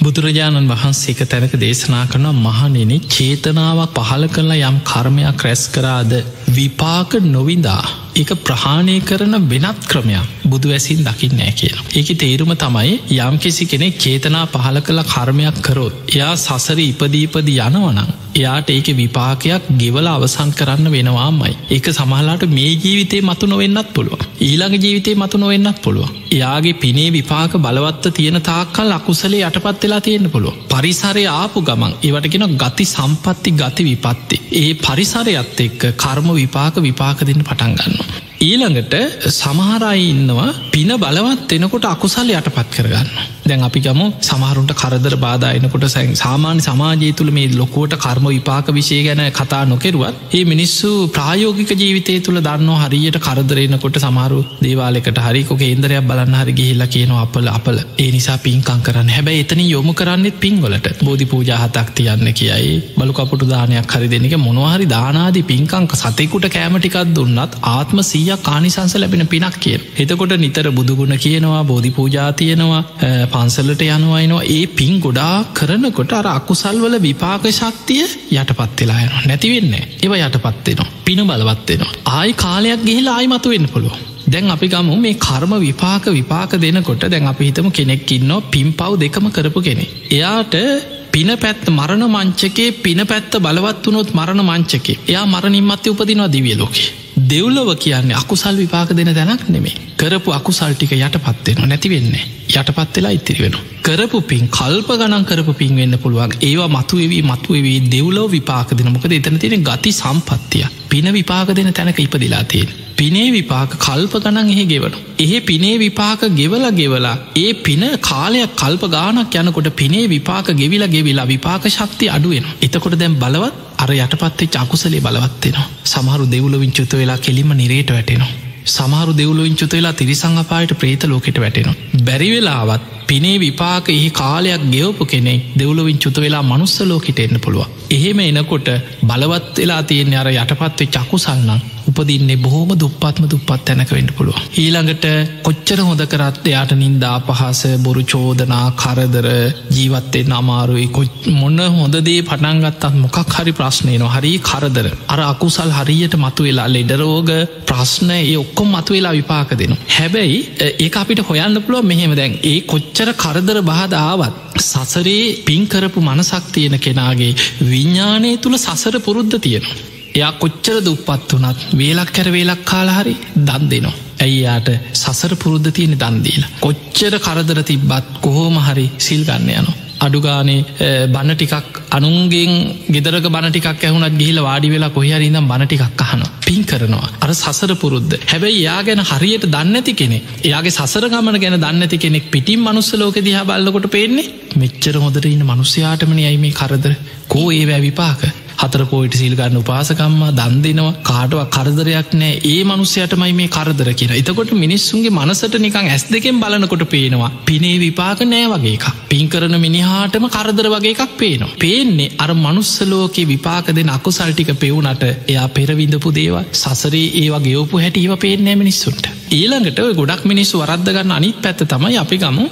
බුදුරජාණන් වහන්සේ එක තැනක දේශනා කරන මහනෙන චේතනාවක් පහල කරලා යම් කර්මයක් රැස් කරාද? විපාක නොවිදා එක ප්‍රහාණය කරන වෙනත් ක්‍රමයක් බුදු වැසින් දකින්න නෑ කියලා. ඒක තේරුම තමයි යම් කිසි කෙනෙක් චේතනා පහල කළ කර්මයක් කරොත්. එයා සසර ඉපදීපදි යනවනං. එයාට ඒක විපාකයක් ගෙවල අවසන් කරන්න වෙනවාමයි. ඒක සමහලාට මේ ජීවිතේ මතු නොවෙන්නත් පුළුව. ඊළඟ ජීවිතේ මතු නොවෙන්නත් පුළුව. එයාගේ පිනේ විපාක බලවත්ත තියෙන තාක්කල් අකුසලේ යටපත් වෙලා තියෙන්න්න පුළුව. පරිසරය ආපු ගමන් ඒවටගෙන ගති සම්පත්ති ගති විපත්ති. ඒ පරිසරයත් එක්ක කර්ම විපාක විපාක දෙන්න පටන්ගන්න. ඊළඟට සමහරයි ඉන්නවා පින බලවත් එනකොට අකුසල් යටපත් කරගන්න. දැන් අපි ගම සමහරුන්ට කරදර බාධයනකොට සැන් සාමාන්‍ය සමාජය තුළ මේ ලොකෝට කර්ම විපාක විශය ගැන කතා නොකෙරුවත් ඒ මිනිස්සු ප්‍රායෝගික ජීවිතය තුළ දන්න හරියට කරදරෙනකොට සමරු දේවාලෙකට හරිකො කේන්දරයක් බලන්න හරි ගිහිල්ල කියනවා අපල අපල. ඒ නිසා පින්කං කරන්න. හැබැයි එතන යොමු කරන්නෙත් පින්වලට. බෝධි පූජාහතක් තියන්න කියයි. බලු කපුටු දානයක් හරි දෙනක මොනවහරි දානාදී පින්කංක සතෙකුට කෑමටිකක් දුන්නත් ආත්ම සීයක් කානිසංස ලැබෙන පිනක් කිය. එතකොට නිතර බුදුගුණ කියනවා බෝධි පූජා තියෙනවා පන්සලට යනවයිනවා ඒ පින් ගොඩා කරනකොට අර අකුසල්වල විපාක ශක්තිය යටපත්වෙලා යන නැතිවෙන්න ඒව යටපත්වෙනවා පින බලවත්වෙනවා ආයි කාලයක් ගිහිලා ආයි මතුවෙන්න පුළුව දැන් අපි ගමු මේ කර්ම විපාක විපාක දෙනකොට දැන් අපි හිතම කෙනෙක්කින්න පින් පව් දෙකම කරපු කෙනෙ. එයාට පින පැත් මරණ මංචකේ පින පැත්ත බලවත් වනොත් මරණ මංචකේ. එයා මරණින්මත්ය උපදිනවා දිවියලෝකේ. දෙව්ලොව කියන්නේ අකුසල් විපාක දෙන තැනක් නෙමේ කරපු අකුසල් ටික යටපත්වෙන නැතිවෙන්නේ යටපත් වෙලා ඉතිරි වෙන. කරපු පින් කල්ප ගණන් කරපු පින් වෙන්න පුළුවන් ඒවා මතුවවී මතුවවී දෙව්ලෝ විපාක දෙන මොකද එතන තියෙන ගති සම්පත්තිය පින විපාක දෙන තැනක ඉපදිලා තියෙන. පිනේ විපාක කල්ප ගණන් එහෙ ගෙවනු. එහෙ පිනේ විපාක ගෙවල ගෙවලා ඒ පින කාලයක් කල්ප ගානක් යනකොට පිනේ විපාක ගෙවිලා ගෙවිලා විපාක ශක්ති අඩුවෙන. එතකොට දැම් බලවත් අර යටපත්තේ චකුසලේ බලවත්වෙනවා. සමහරු දෙවුලවින් චුත වෙලා කෙලිම නිරේට වැටෙනවා. සමහරු දෙවුලුවින් චුත වෙලා තිරිසං අපායට ප්‍රේත ලෝකෙට වැටෙනවා. බැරිවෙලාවත් පිනේ විපාක එහි කාලයක් ගෙවපු කෙනෙක් දෙවුලවින් චුත වෙලා මනුස්සලෝකිට එන්න පුළුව. එහෙම එනකොට බලවත් වෙලා තියෙන්නේ අර යටපත්වේ චකුසල්නම් උපදින්නේ බොහෝම දුප්පත්ම දුප්පත් තැනක වෙන්ඩ පුළුව. ඊළඟට කොච්චර හොඳ කරත් එයාට නින්දා පහස බොරු චෝදනා කරදර ජීවත්තේ අමාරුයි මොන්න හොඳදේ පටන්ගත්තත් මොකක් හරි ප්‍රශ්නය න හරි කරදර. අර අකුසල් හරියට මතු වෙලා ලෙඩරෝග ප්‍රශ්න ඒ ඔක්කොම් මතු වෙලා විපාක දෙනු. හැබැයි ඒ අපිට හොයන්න පුළුව මෙහෙම දැන් ඒ කොච්චර කරදර බාධාවත්. සසරේ පින්කරපු මනසක් තියෙන කෙනාගේ විඤ්ඥානය තුළ සසර පුරුද්ධ තියෙනවා. එයා කොච්චර දුප්පත් වනත් වේලක් කැර වේලක් කාලහරි දන් දෙනවා. ඇයියාට සසර පුරුද්ධ තියෙන දන්දීල. කොච්චර කරදර තිබ්බත් කොහෝම හරි සිල් ගන්න යනවා. අඩුගානේ බණ ටිකක් අනුන්ගෙන් ගෙදරක බණටිකක් ඇහුනත් ගිහිල වාඩි වෙලා කොහරිදම් බණටිකක් අහන පින් කරනවා අර සසර පුරුද්ධ හැබැයි යා ගැන හරියට දන්නඇති කෙනෙ එයාගේ සසර ගමන ගැන දන්නඇති කෙනෙක් පිටිම් මනුස්ස ලෝක දිහා බල්ලකොට පේන්නේ මෙච්චර හොදට ඉන්න මනුස්්‍යයාටමන යයි මේ කරදර කෝ ඒ වැැවිපාක හතර පෝයිට සිල්ගන්න උපාසකම්ම දන් දෙනවා. කාටව කරදරයක් නෑ. ඒ මනුස්සයටමයි මේ කරදර කියෙන එතකොට මිනිස්සුන්ගේ මනසට නිකං ඇස් දෙකෙන් බලනකොට පේනවා. පිනේ විපාක නෑ වගේ එකක්. පින් කරන මිනිහාටම කරදර වගේ එකක් පේනවා. පේන්නේ අර මනුස්සලෝකේ විපාක දෙන අකුසල්ටික පෙවුනට එයා පෙරවිඳපු දේව සසරේ ඒවා ගෙවපු හැට ඒව පේනෑ මිනිස්සුන්ට. ඊළඟට ගොඩක් මිනිස්සු වරද්දගන්න අනිත් පැත්ත තමයි අපි ගමු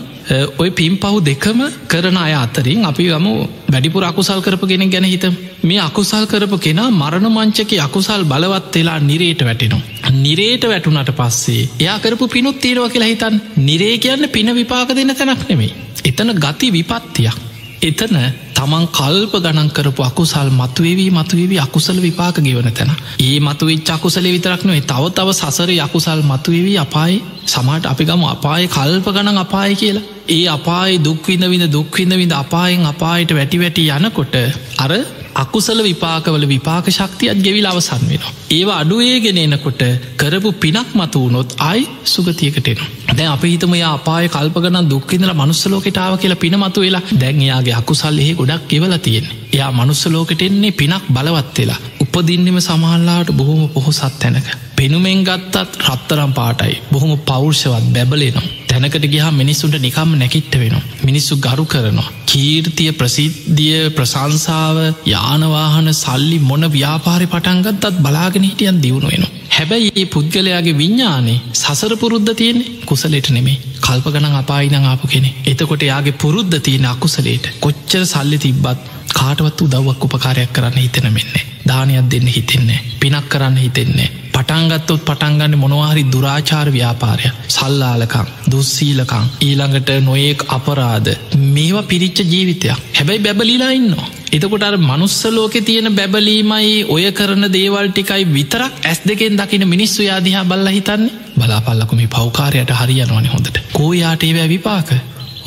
ඔය පින් පහු දෙකම කරන අය අතරින් අපි ගමු වැඩිපුර අකුසල් කරප කෙනෙක් ගැන හිත මේ අකුසල් කරපු කෙනා මරණ මංචක අකුසල් බලවත් වෙලා නිරේට වැටෙනවා. නිරේට වැටුනට පස්සේ එයා කරපු පිනුත් තීරව කියලා හිතන් නිරේ කියන්න පින විපාක දෙන්න තැනක් නෙමේ. එතන ගති විපත්තියක්. එතන තමන් කල්ප ගණන් කරපු අකුසල් මතුවේවී මතුවේවී අකුසල විපාක ගෙවන තැන. ඒ මතුවෙච් අකුසල විතරක්නේ තව තව සසර යකුසල් මතුවේවී අපායි සමට අපි ගම අපාය කල්ප ගණන් අපාය කියලා. ඒ අපායි දුක්විඳ විඳ දුක්විඳ විඳ අපායෙන් අපායට වැටි වැටි යනකොට අර අකුසල විපාකවල විපාක ශක්තියත් ගෙවිල් අවසන් වෙනවා. ඒවා අඩුවේගෙන එනකොට කරපු පිනක් මතු වුණොත් අයි සුගතියකටෙන. දැ අප හිතම අපාය කල්පගන දුක්කිදල මනුස්සලෝකෙටාව කියලා පින මතු වෙලා දැන් එයාගේ අකුසල් එහි ගොඩක් ගෙවල තියෙන. එයා මනුස්සලෝකට එන්නේ පිනක් බලවත් වෙලා. උපදින්නෙම සමහල්ලාට බොහොම පොහොසත් තැනක. පෙනුමෙන් ගත්තත් රත්තරම් පාටයි බොහොම පෞර්ෂවත් බැබලේනවා. තැනකට ගිහා මිනිස්සුන්ට නිකම් නැකිට්ට වෙනවා. මිනිස්සු ගරු කරනවා. කීර්තිය ප්‍රසිද්ධිය ප්‍රසංසාව යානවාහන සල්ලි මොන ව්‍යාපාරි පටන්ගත්තත් බලාගෙන හිටියන් දියුණු වෙනවා. හැබැයි ඒ පුද්ගලයාගේ විඤ්ඥානේ සසර පුරුද්ධ තියෙන්නේ කුසලෙට නෙමේ කල්ප ගනන් අපායිනං ආපු කෙනෙ එතකොට යාගේ පුරුද්ධ තියෙන අකුසලේට කොච්චර සල්ලි තිබ්බත් කාටවත් උදව්වක් උපකාරයක් කරන්න හිතෙන මෙන්නේ. දානයක් දෙන්න හිතෙන්නේ. පිනක් කරන්න හිතෙන්නේ. පටන්ගත්තොත් පටන්ගන්න මොනවාහරි දුරාචාර ව්‍යාපාරය සල්ලාලකං දුස්සීලකං ඊළඟට නොයෙක් අපරාධ. මේවා පිරිච්ච ජීවිතයක්. හැබැයි බැබලිලා ඉන්නවා. එතකොට අර මනුස්සලෝක තියෙන බැබලීමයි ඔය කරන දේවල්ටිකයි විතරක් ඇස් දෙකෙන් දකින මිනිස්සු යාදිහා බල්ල හිතන්නේ. බලාපල්ලකුම පෞකාරයට හරියනවන හොඳට. කෝයාටේ වැෑ විපාක?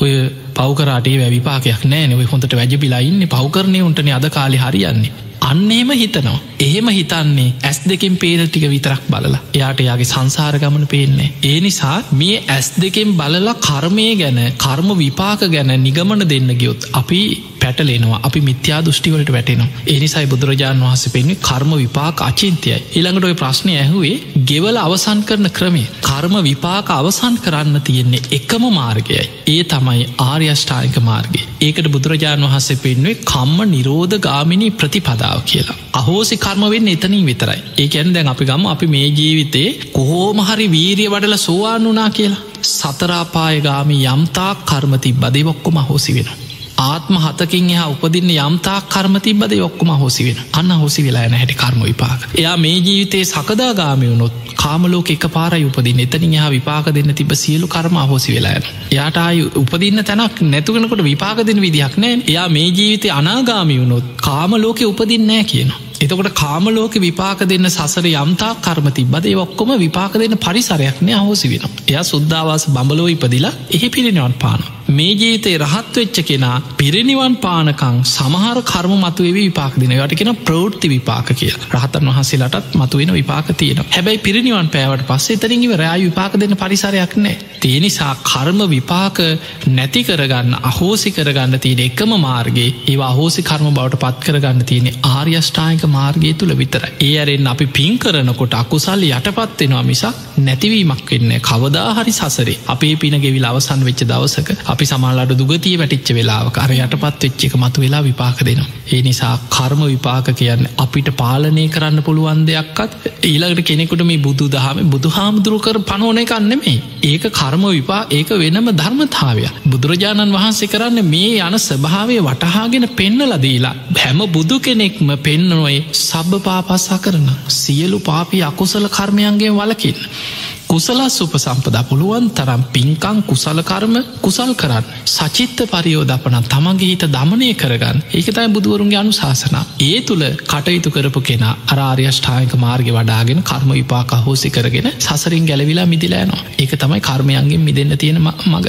ඔය පෞකරටේ වැවිපාකයක් නෑ නොව හොඳට වැජබිලා ඉන්න පෞකරණය උන්ටන අද කාලි හරියන්නේ. අන්නේම හිතනවා. එහෙම හිතන්නේ ඇස් දෙකෙන් පේන ටික විතරක් බලලා. එයාට යාගේ සංසාරගමන පේන්නේ ඒ නිසා මේ ඇස් දෙකෙන් බලලා කර්මය ගැන කර්ම විපාක ගැන නිගමන දෙන්න ගියොත් අපි පැටලෙනවා. අපි මිත්‍යා දෘෂ්ටිවලට වැටෙනවා. ඒනිසයි බුදුරජාණන් වහස පෙන්න්නේ කර්ම විපාක අචින්තයයි. ඉළඟට ඔය ප්‍රශ්නය ඇහුවේ ගෙවල අවසන් කරන ක්‍රමේ කර්ම විපාක අවසන් කරන්න තියෙන්නේ එකම මාර්ගයයි. ඒ තමයි ආර්යෂ්ඨායික මාර්ගය. ඒකට බුදුරජාණන් වහන්සේ පෙන්වේ කම්ම නිරෝධ ගාමිණී ප්‍රතිපදාව කියලා. අහෝසි කර්මවෙන්න එතනින් විතරයි. ඒකැන් දැන් අපි ගම. අපි මේ ජීවිතේ කොහෝමහරි වීරිය වඩල සෝවාන් වනා කියලා. සතරාපායගාමි යම්තා කර්මති බදෙවොක්කොම හෝසි වෙන ආත්ම හතකින් එහා උපදින්න යම්තා කර්මතිබද ඔක්කොම හොසි වෙන. අන්න හොසි වෙලා යන හැටි කර්ම විපාක. එයා මේ ජීවිතයේ සකදාගාමයවුණොත් කාමලෝක එක පාර උපදින් එතනින් එහා විපාක දෙන්න තිබ සියලු කර්ම හෝසි වෙලායන යාට ආය උපදින්න තැනක් නැතුවෙනකොට විපාක දෙන විදිහක් නෑ. එයා මේ ජීවිතය අනාගාමියවුණොත් කාමලෝක උපදින් නෑ කියනවා. එතකොට කාමලෝක විපාක දෙන්න සසර යම්තා කර්මති බදේ ඔක්කොම විපාක දෙන්න පරිසරයක්නය අහෝසි වෙන එයා සුද්දාවාස බඹලෝ ඉපදිලා එහි පිරිනිවන් පාන මේ ජීතේ රහත් වෙච්ච කෙනා පිරිනිවන් පානකං සමහර කර්ම මතුවේ විපාක දින යට කෙන ප්‍රෘත්ති විපාක කිය රහතන් වහසේලටත් මතුවෙන විපාක තියෙන හැබැයි පිරිනිවන් පෑවට පස්සේ තරින්ගව රෑ විපාක දෙන්න පරිසරයක් නෑ තිය නිසා කර්ම විපාක නැති කරගන්න අහෝසි කරගන්න තියෙන එකම මාර්ගේ ඒ අහෝසි කර්ම බවට පත් කරගන්න තියෙන ආර්යෂ්ඨායක මාර්ගය තුළ විතර ඒ අරෙන් අපි පින් කරනකොට අකුසල් යටපත්වෙනවා මිසක් නැතිවීමක් වෙන්න කවදාහරි සසරේ. අපේ පින ගෙවිල් අවසන් වෙච්ච දවසක අපි සමල්ලට දුගතිය වැටිච්ච වෙලාව කර යටපත් වෙච්ච එක මතු වෙලා විපාක දෙනවා. ඒ නිසා කර්ම විපාක කියන්න අපිට පාලනය කරන්න පුළුවන් දෙයක්කත් ඊළඟට කෙනෙකුට මේ බුදු දහම බුදු හාමුදුරුකර පනෝන එකන්නෙමේ ඒක කර්ම විපා ඒක වෙනම ධර්මතාවය බුදුරජාණන් වහන්සේ කරන්න මේ යන ස්භාවය වටහාගෙන පෙන්නලදීලා හැම බුදු කෙනෙක්ම පෙන්නනොයි සබ්භ පාපස්සා කරන සියලු පාපි අකුසල කර්මයන්ගේ වලකින්. කුසලස් උප සම්පදා පුළුවන් තරම් පින්කං කුසලකර්ම කුසල් කරන්න. සචිත්ත පරියෝධපන තමන්ගේ හිත දමනය කරගන්න. ඒකතයි බුදුවරුන්ගේ අනු ශාසනා ඒ තුළ කටයුතු කරපු කෙන අරාර්යෂ්ඨායක මාර්ග වඩාගෙන කර්ම විපාක හෝසි කරගෙන සසරින් ගැලවිලා මිදිලෑනවා ඒක තමයි කර්මයන්ගෙන් මිදන්න තියෙන මග